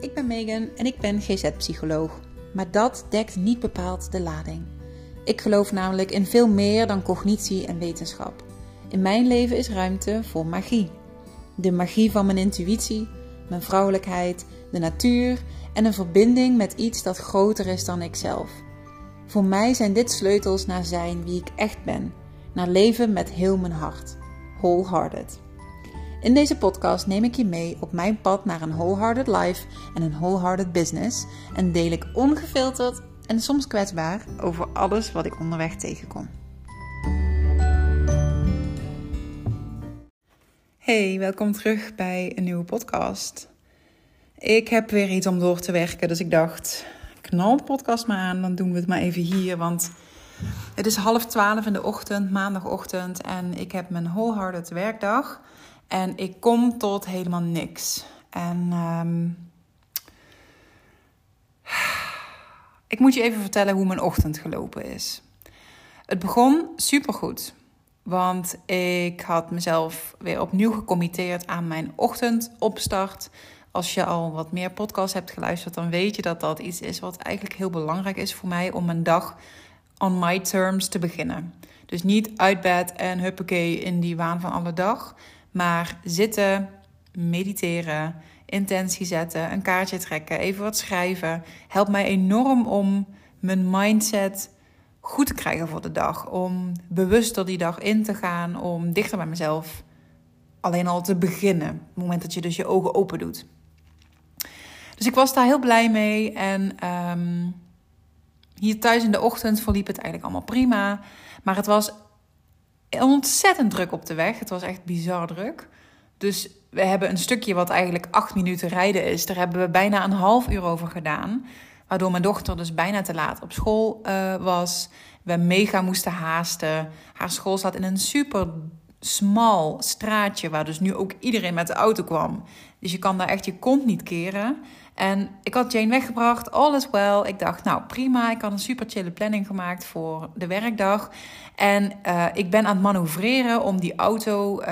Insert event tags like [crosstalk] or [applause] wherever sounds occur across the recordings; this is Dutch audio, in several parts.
ik ben Megan en ik ben GZ-psycholoog. Maar dat dekt niet bepaald de lading. Ik geloof namelijk in veel meer dan cognitie en wetenschap. In mijn leven is ruimte voor magie. De magie van mijn intuïtie, mijn vrouwelijkheid, de natuur en een verbinding met iets dat groter is dan ikzelf. Voor mij zijn dit sleutels naar zijn wie ik echt ben, naar leven met heel mijn hart. Wholehearted. In deze podcast neem ik je mee op mijn pad naar een wholehearted life en een wholehearted business en deel ik ongefilterd en soms kwetsbaar over alles wat ik onderweg tegenkom. Hey, welkom terug bij een nieuwe podcast. Ik heb weer iets om door te werken, dus ik dacht, knal de podcast maar aan, dan doen we het maar even hier, want het is half twaalf in de ochtend, maandagochtend, en ik heb mijn wholehearted werkdag. En ik kom tot helemaal niks. En um, ik moet je even vertellen hoe mijn ochtend gelopen is. Het begon supergoed. Want ik had mezelf weer opnieuw gecommitteerd aan mijn ochtendopstart. Als je al wat meer podcasts hebt geluisterd, dan weet je dat dat iets is wat eigenlijk heel belangrijk is voor mij om mijn dag on my terms te beginnen. Dus niet uit bed en huppakee in die waan van alle dag. Maar zitten, mediteren, intentie zetten, een kaartje trekken, even wat schrijven, helpt mij enorm om mijn mindset goed te krijgen voor de dag. Om bewuster die dag in te gaan, om dichter bij mezelf alleen al te beginnen. Op het moment dat je dus je ogen open doet. Dus ik was daar heel blij mee. En um, hier thuis in de ochtend verliep het eigenlijk allemaal prima. Maar het was ontzettend druk op de weg. Het was echt bizar druk. Dus we hebben een stukje wat eigenlijk acht minuten rijden is. Daar hebben we bijna een half uur over gedaan. Waardoor mijn dochter dus bijna te laat op school uh, was. We mega moesten haasten. Haar school staat in een super smal straatje. Waar dus nu ook iedereen met de auto kwam. Dus je kan daar echt je kont niet keren. En ik had Jane weggebracht, all is well. Ik dacht, nou prima, ik had een super chille planning gemaakt voor de werkdag. En uh, ik ben aan het manoeuvreren om die auto uh,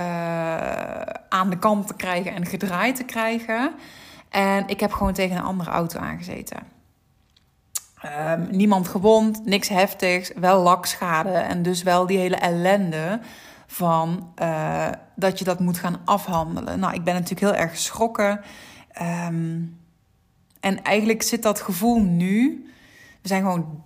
aan de kant te krijgen en gedraaid te krijgen. En ik heb gewoon tegen een andere auto aangezeten. Um, niemand gewond, niks heftigs, wel lakschade en dus wel die hele ellende van uh, dat je dat moet gaan afhandelen. Nou, ik ben natuurlijk heel erg geschrokken. Um, en eigenlijk zit dat gevoel nu. We zijn gewoon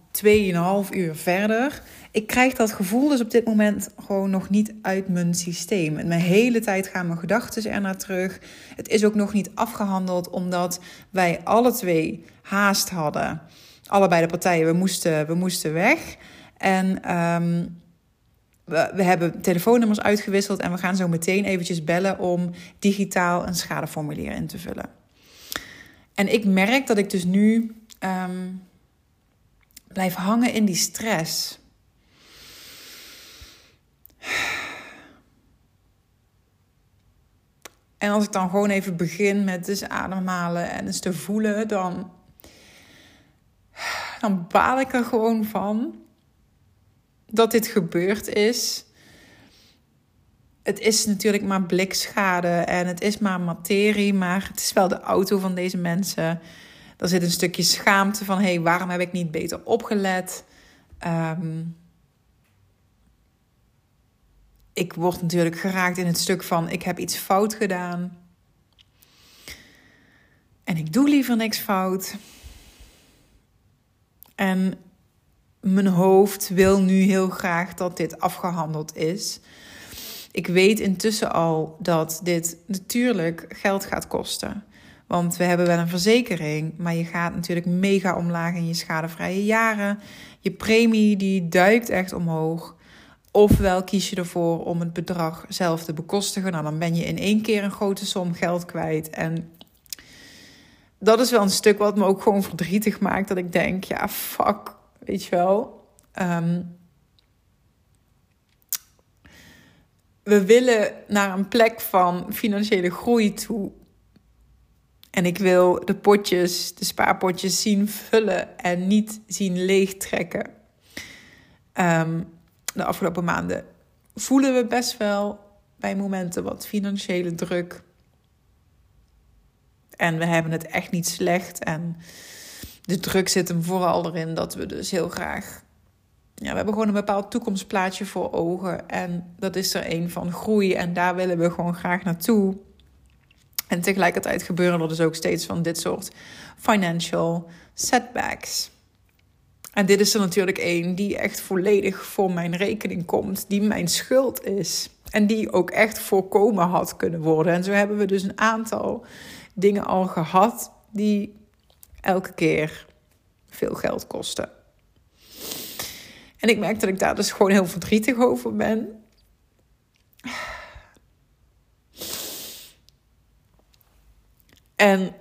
2,5 uur verder. Ik krijg dat gevoel dus op dit moment gewoon nog niet uit mijn systeem. En mijn hele tijd gaan mijn gedachten er naar terug. Het is ook nog niet afgehandeld, omdat wij alle twee haast hadden. Allebei de partijen, we moesten, we moesten weg. En um, we, we hebben telefoonnummers uitgewisseld en we gaan zo meteen eventjes bellen om digitaal een schadeformulier in te vullen. En ik merk dat ik dus nu um, blijf hangen in die stress. En als ik dan gewoon even begin met dus ademhalen en eens te voelen, dan, dan baal ik er gewoon van dat dit gebeurd is het is natuurlijk maar blikschade en het is maar materie, maar het is wel de auto van deze mensen. Er zit een stukje schaamte van: hé, hey, waarom heb ik niet beter opgelet? Um, ik word natuurlijk geraakt in het stuk van: ik heb iets fout gedaan. En ik doe liever niks fout. En mijn hoofd wil nu heel graag dat dit afgehandeld is. Ik weet intussen al dat dit natuurlijk geld gaat kosten. Want we hebben wel een verzekering, maar je gaat natuurlijk mega omlaag in je schadevrije jaren. Je premie die duikt echt omhoog. Ofwel kies je ervoor om het bedrag zelf te bekostigen. Nou, dan ben je in één keer een grote som geld kwijt. En dat is wel een stuk wat me ook gewoon verdrietig maakt. Dat ik denk, ja, fuck, weet je wel. Um, we willen naar een plek van financiële groei toe. En ik wil de potjes, de spaarpotjes zien vullen en niet zien leegtrekken. Um, de afgelopen maanden voelen we best wel bij momenten wat financiële druk. En we hebben het echt niet slecht. En de druk zit hem vooral erin dat we dus heel graag. Ja, we hebben gewoon een bepaald toekomstplaatje voor ogen. En dat is er een van groei. En daar willen we gewoon graag naartoe. En tegelijkertijd gebeuren er dus ook steeds van dit soort financial setbacks. En dit is er natuurlijk één die echt volledig voor mijn rekening komt, die mijn schuld is. En die ook echt voorkomen had kunnen worden. En zo hebben we dus een aantal dingen al gehad die elke keer veel geld kosten. En ik merk dat ik daar dus gewoon heel verdrietig over ben. En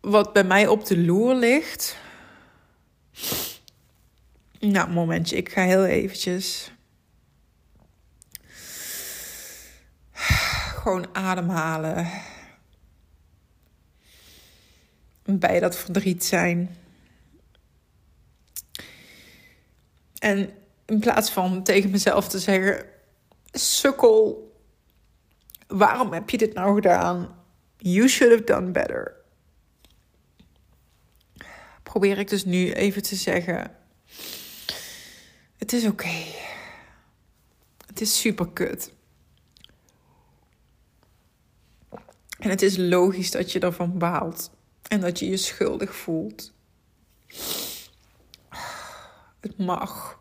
wat bij mij op de loer ligt. Nou, momentje, ik ga heel eventjes. Gewoon ademhalen. Bij dat verdriet zijn. En in plaats van tegen mezelf te zeggen: Sukkel, waarom heb je dit nou gedaan? You should have done better. Probeer ik dus nu even te zeggen: Het is oké. Het is super kut. En het is logisch dat je ervan baalt en dat je je schuldig voelt. Het mag.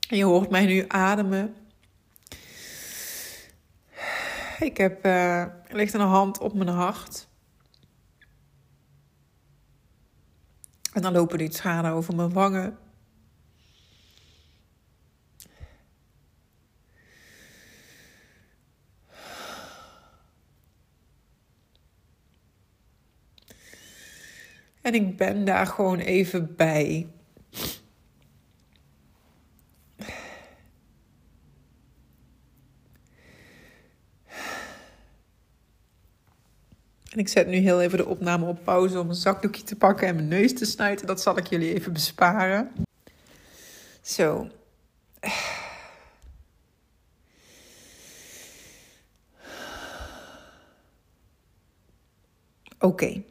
Je hoort mij nu ademen. Ik heb, uh, ligt een hand op mijn hart. En dan lopen die tranen over mijn wangen. En ik ben daar gewoon even bij. En ik zet nu heel even de opname op pauze om een zakdoekje te pakken en mijn neus te snuiten. Dat zal ik jullie even besparen. Zo. Oké.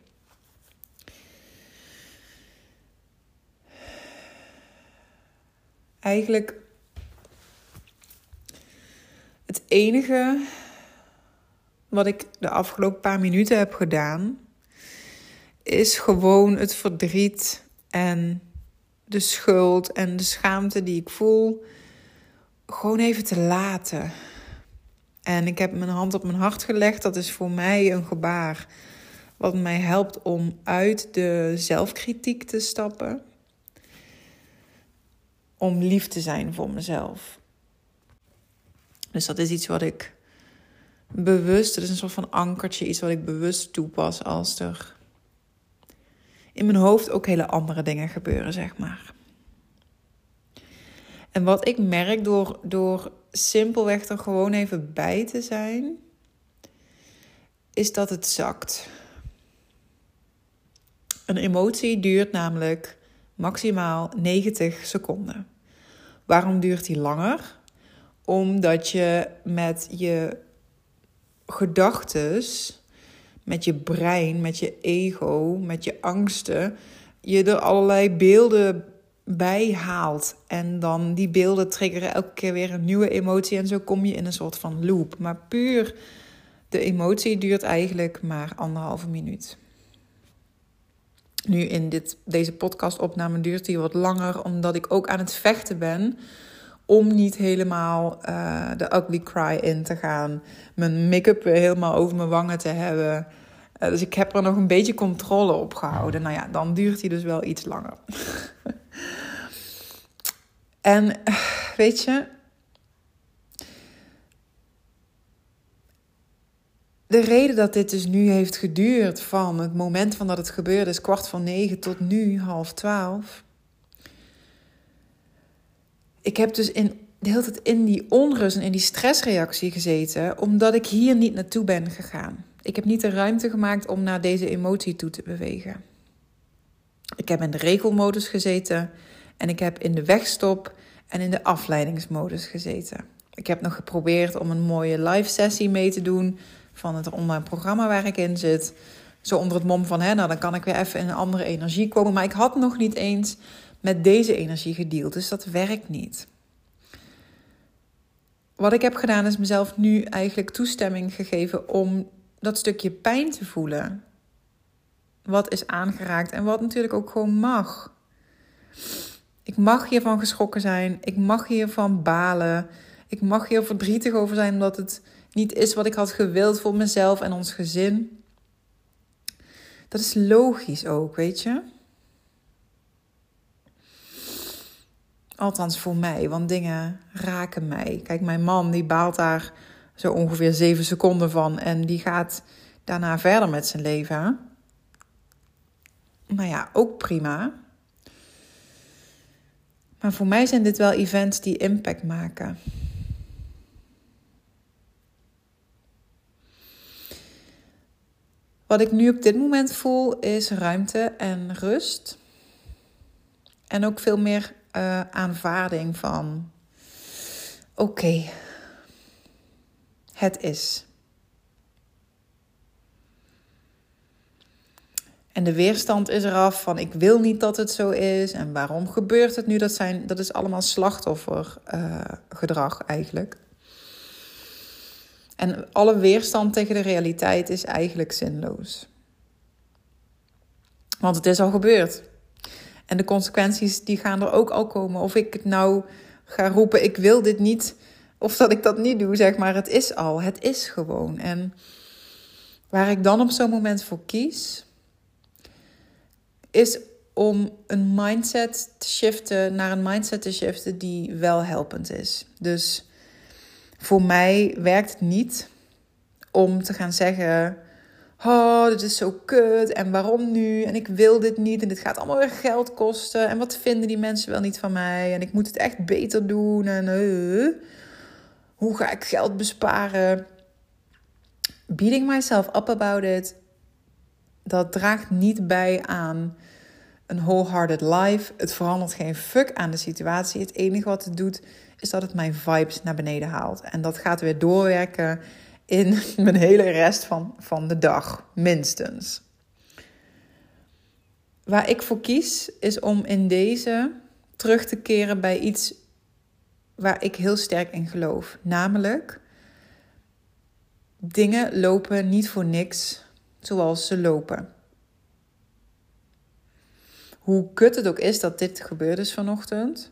Eigenlijk het enige wat ik de afgelopen paar minuten heb gedaan, is gewoon het verdriet en de schuld en de schaamte die ik voel, gewoon even te laten. En ik heb mijn hand op mijn hart gelegd. Dat is voor mij een gebaar wat mij helpt om uit de zelfkritiek te stappen. Om lief te zijn voor mezelf. Dus dat is iets wat ik bewust, het is een soort van ankertje, iets wat ik bewust toepas als er in mijn hoofd ook hele andere dingen gebeuren, zeg maar. En wat ik merk door, door simpelweg er gewoon even bij te zijn, is dat het zakt. Een emotie duurt namelijk maximaal 90 seconden. Waarom duurt die langer? Omdat je met je gedachtes, met je brein, met je ego, met je angsten, je er allerlei beelden bij haalt. En dan die beelden triggeren elke keer weer een nieuwe emotie. En zo kom je in een soort van loop. Maar puur de emotie duurt eigenlijk maar anderhalve minuut. Nu in dit, deze podcastopname duurt die wat langer, omdat ik ook aan het vechten ben om niet helemaal uh, de ugly cry in te gaan. Mijn make-up helemaal over mijn wangen te hebben. Uh, dus ik heb er nog een beetje controle op gehouden. Nou ja, dan duurt hij dus wel iets langer. [laughs] en weet je. De reden dat dit dus nu heeft geduurd van het moment van dat het gebeurde is kwart van negen tot nu half twaalf ik heb dus in, de hele tijd in die onrust en in die stressreactie gezeten, omdat ik hier niet naartoe ben gegaan. Ik heb niet de ruimte gemaakt om naar deze emotie toe te bewegen. Ik heb in de regelmodus gezeten en ik heb in de wegstop en in de afleidingsmodus gezeten. Ik heb nog geprobeerd om een mooie live sessie mee te doen van het online programma waar ik in zit. Zo onder het mom van, hè, nou dan kan ik weer even in een andere energie komen. Maar ik had nog niet eens met deze energie gedeeld, dus dat werkt niet. Wat ik heb gedaan is mezelf nu eigenlijk toestemming gegeven om dat stukje pijn te voelen. Wat is aangeraakt en wat natuurlijk ook gewoon mag. Ik mag hiervan geschrokken zijn. Ik mag hiervan balen. Ik mag hier verdrietig over zijn omdat het niet is wat ik had gewild voor mezelf en ons gezin. Dat is logisch ook, weet je. Althans voor mij, want dingen raken mij. Kijk, mijn man die baalt daar zo ongeveer zeven seconden van en die gaat daarna verder met zijn leven. Nou ja, ook prima. Maar voor mij zijn dit wel events die impact maken. Wat ik nu op dit moment voel is ruimte en rust. En ook veel meer uh, aanvaarding van: oké, het is. En de weerstand is eraf van ik wil niet dat het zo is. En waarom gebeurt het nu? Dat, zijn, dat is allemaal slachtoffergedrag uh, eigenlijk. En alle weerstand tegen de realiteit is eigenlijk zinloos. Want het is al gebeurd. En de consequenties die gaan er ook al komen. Of ik het nou ga roepen, ik wil dit niet. Of dat ik dat niet doe, zeg maar. Het is al. Het is gewoon. En waar ik dan op zo'n moment voor kies, is om een mindset te shiften naar een mindset te shiften die wel helpend is. Dus voor mij werkt het niet om te gaan zeggen: Oh, dit is zo kut en waarom nu? En ik wil dit niet en dit gaat allemaal weer geld kosten. En wat vinden die mensen wel niet van mij? En ik moet het echt beter doen. En uh, hoe ga ik geld besparen? Beating myself up about it, dat draagt niet bij aan een wholehearted life. Het verandert geen fuck aan de situatie. Het enige wat het doet, is dat het mijn vibes naar beneden haalt. En dat gaat weer doorwerken in [laughs] mijn hele rest van, van de dag, minstens. Waar ik voor kies, is om in deze terug te keren bij iets waar ik heel sterk in geloof. Namelijk, dingen lopen niet voor niks zoals ze lopen. Hoe kut het ook is dat dit gebeurd is vanochtend.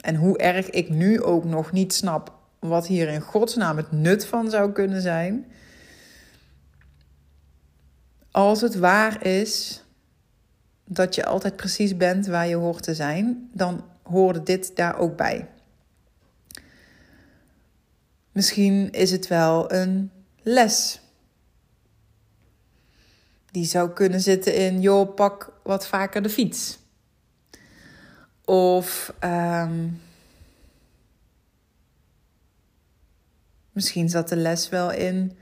En hoe erg ik nu ook nog niet snap wat hier in godsnaam het nut van zou kunnen zijn. Als het waar is dat je altijd precies bent waar je hoort te zijn, dan hoorde dit daar ook bij. Misschien is het wel een les. Die zou kunnen zitten in, joh, pak wat vaker de fiets. Of um, Misschien zat de les wel in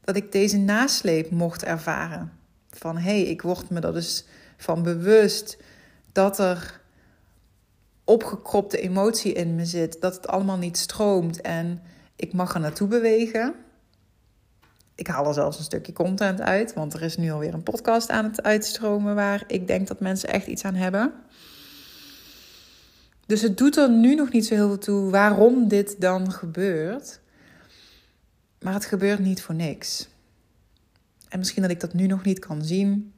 dat ik deze nasleep mocht ervaren. Van hé, hey, ik word me er dus van bewust dat er opgekropte emotie in me zit, dat het allemaal niet stroomt en ik mag er naartoe bewegen. Ik haal er zelfs een stukje content uit, want er is nu alweer een podcast aan het uitstromen waar ik denk dat mensen echt iets aan hebben. Dus het doet er nu nog niet zo heel veel toe waarom dit dan gebeurt. Maar het gebeurt niet voor niks. En misschien dat ik dat nu nog niet kan zien.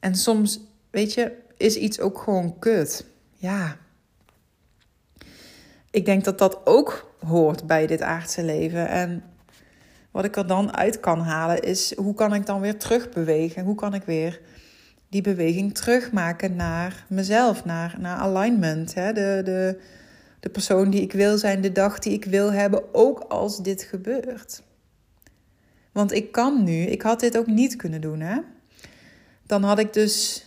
En soms, weet je, is iets ook gewoon kut. Ja. Ik denk dat dat ook hoort bij dit aardse leven. En wat ik er dan uit kan halen is hoe kan ik dan weer terugbewegen? Hoe kan ik weer die beweging terugmaken naar mezelf, naar, naar alignment? Hè? De, de, de persoon die ik wil zijn, de dag die ik wil hebben, ook als dit gebeurt. Want ik kan nu, ik had dit ook niet kunnen doen, hè? Dan had ik dus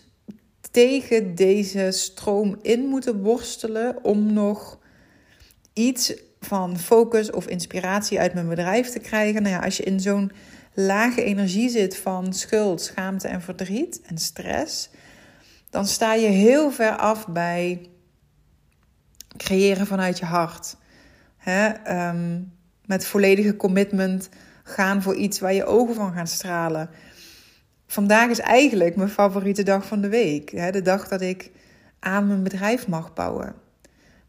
tegen deze stroom in moeten worstelen om nog iets van focus of inspiratie uit mijn bedrijf te krijgen. Nou ja, als je in zo'n lage energie zit van schuld, schaamte en verdriet en stress, dan sta je heel ver af bij creëren vanuit je hart. Hè? Ehm, met volledige commitment gaan voor iets waar je ogen van gaan stralen. Vandaag is eigenlijk mijn favoriete dag van de week. Hè? De dag dat ik aan mijn bedrijf mag bouwen.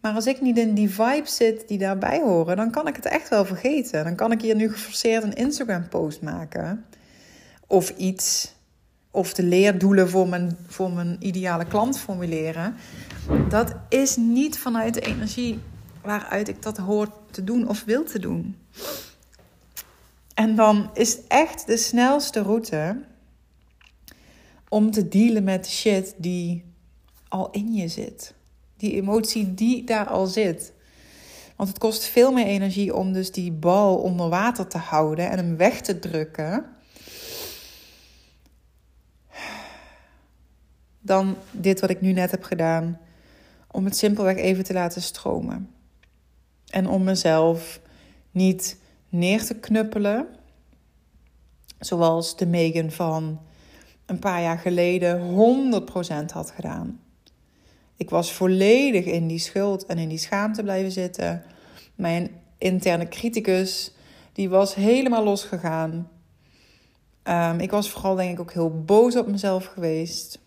Maar als ik niet in die vibe zit die daarbij horen, dan kan ik het echt wel vergeten. Dan kan ik hier nu geforceerd een Instagram-post maken. Of iets. Of de leerdoelen voor mijn, voor mijn ideale klant formuleren. Dat is niet vanuit de energie waaruit ik dat hoor te doen of wil te doen. En dan is echt de snelste route om te dealen met shit die al in je zit. Die emotie die daar al zit. Want het kost veel meer energie om dus die bal onder water te houden en hem weg te drukken. Dan dit wat ik nu net heb gedaan. Om het simpelweg even te laten stromen. En om mezelf niet neer te knuppelen. Zoals de Megan van een paar jaar geleden 100% had gedaan. Ik was volledig in die schuld en in die schaamte blijven zitten. Mijn interne criticus, die was helemaal losgegaan. Um, ik was vooral denk ik ook heel boos op mezelf geweest.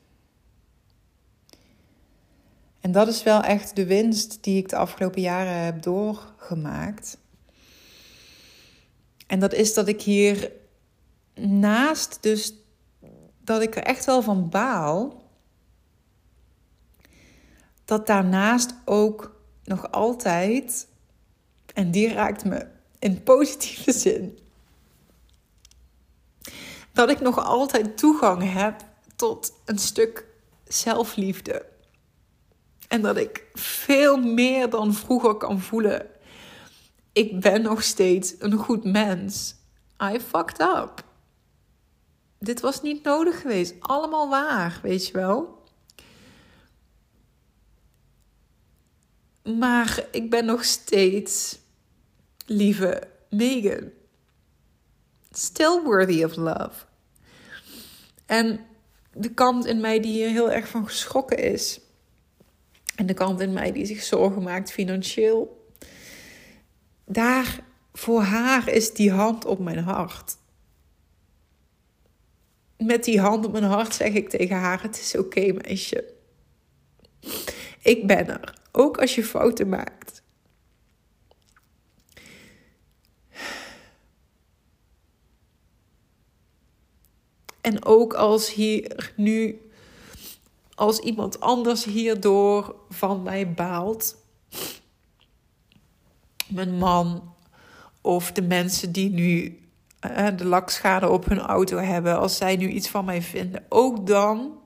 En dat is wel echt de winst die ik de afgelopen jaren heb doorgemaakt. En dat is dat ik hier naast dus dat ik er echt wel van baal dat daarnaast ook nog altijd, en die raakt me in positieve [laughs] zin, dat ik nog altijd toegang heb tot een stuk zelfliefde. En dat ik veel meer dan vroeger kan voelen. Ik ben nog steeds een goed mens. I fucked up. Dit was niet nodig geweest. Allemaal waar, weet je wel. Maar ik ben nog steeds lieve Megan. Still worthy of love. En de kant in mij die hier heel erg van geschrokken is. En de kant in mij die zich zorgen maakt financieel. Daar voor haar is die hand op mijn hart. Met die hand op mijn hart zeg ik tegen haar: Het is oké, meisje. Ik ben er. Ook als je fouten maakt. En ook als hier nu, als iemand anders hierdoor van mij baalt, mijn man of de mensen die nu uh, de lakschade op hun auto hebben, als zij nu iets van mij vinden, ook dan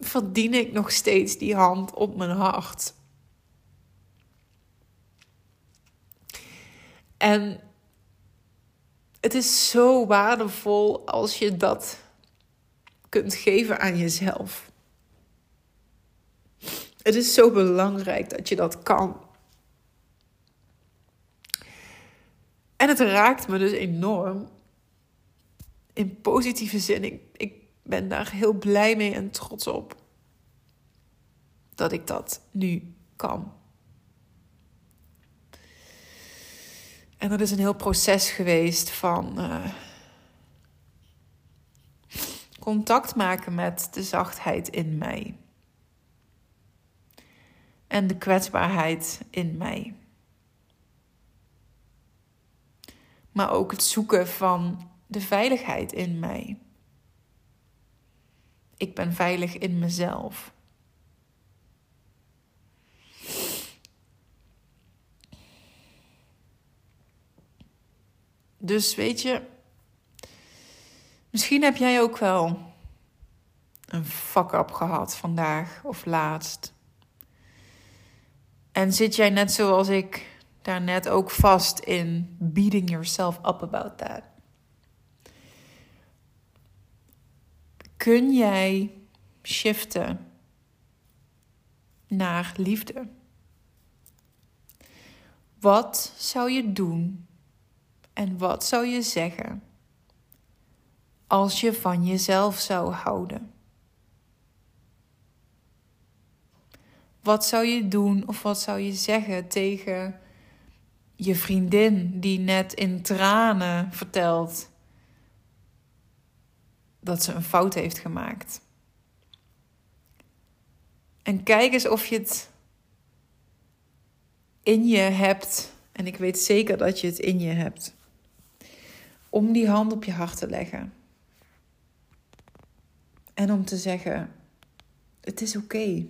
verdien ik nog steeds die hand op mijn hart. En het is zo waardevol als je dat kunt geven aan jezelf. Het is zo belangrijk dat je dat kan. En het raakt me dus enorm. In positieve zin. Ik, ik ben daar heel blij mee en trots op. Dat ik dat nu kan. En dat is een heel proces geweest van uh, contact maken met de zachtheid in mij. En de kwetsbaarheid in mij. Maar ook het zoeken van de veiligheid in mij. Ik ben veilig in mezelf. Dus weet je, misschien heb jij ook wel een fuck-up gehad vandaag of laatst. En zit jij net zoals ik daar net ook vast in beating yourself up about that? Kun jij shiften naar liefde? Wat zou je doen en wat zou je zeggen als je van jezelf zou houden? Wat zou je doen of wat zou je zeggen tegen je vriendin die net in tranen vertelt dat ze een fout heeft gemaakt? En kijk eens of je het in je hebt, en ik weet zeker dat je het in je hebt, om die hand op je hart te leggen. En om te zeggen: Het is oké.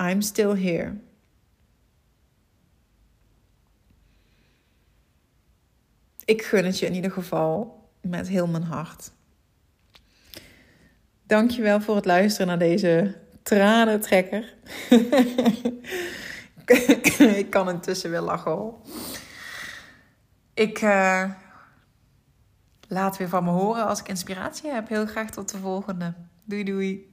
I'm still here. Ik gun het je in ieder geval met heel mijn hart. Dankjewel voor het luisteren naar deze tranentrekker. [laughs] ik kan intussen wel lachen. Ik uh, laat weer van me horen als ik inspiratie heb. Heel graag tot de volgende. Doei doei.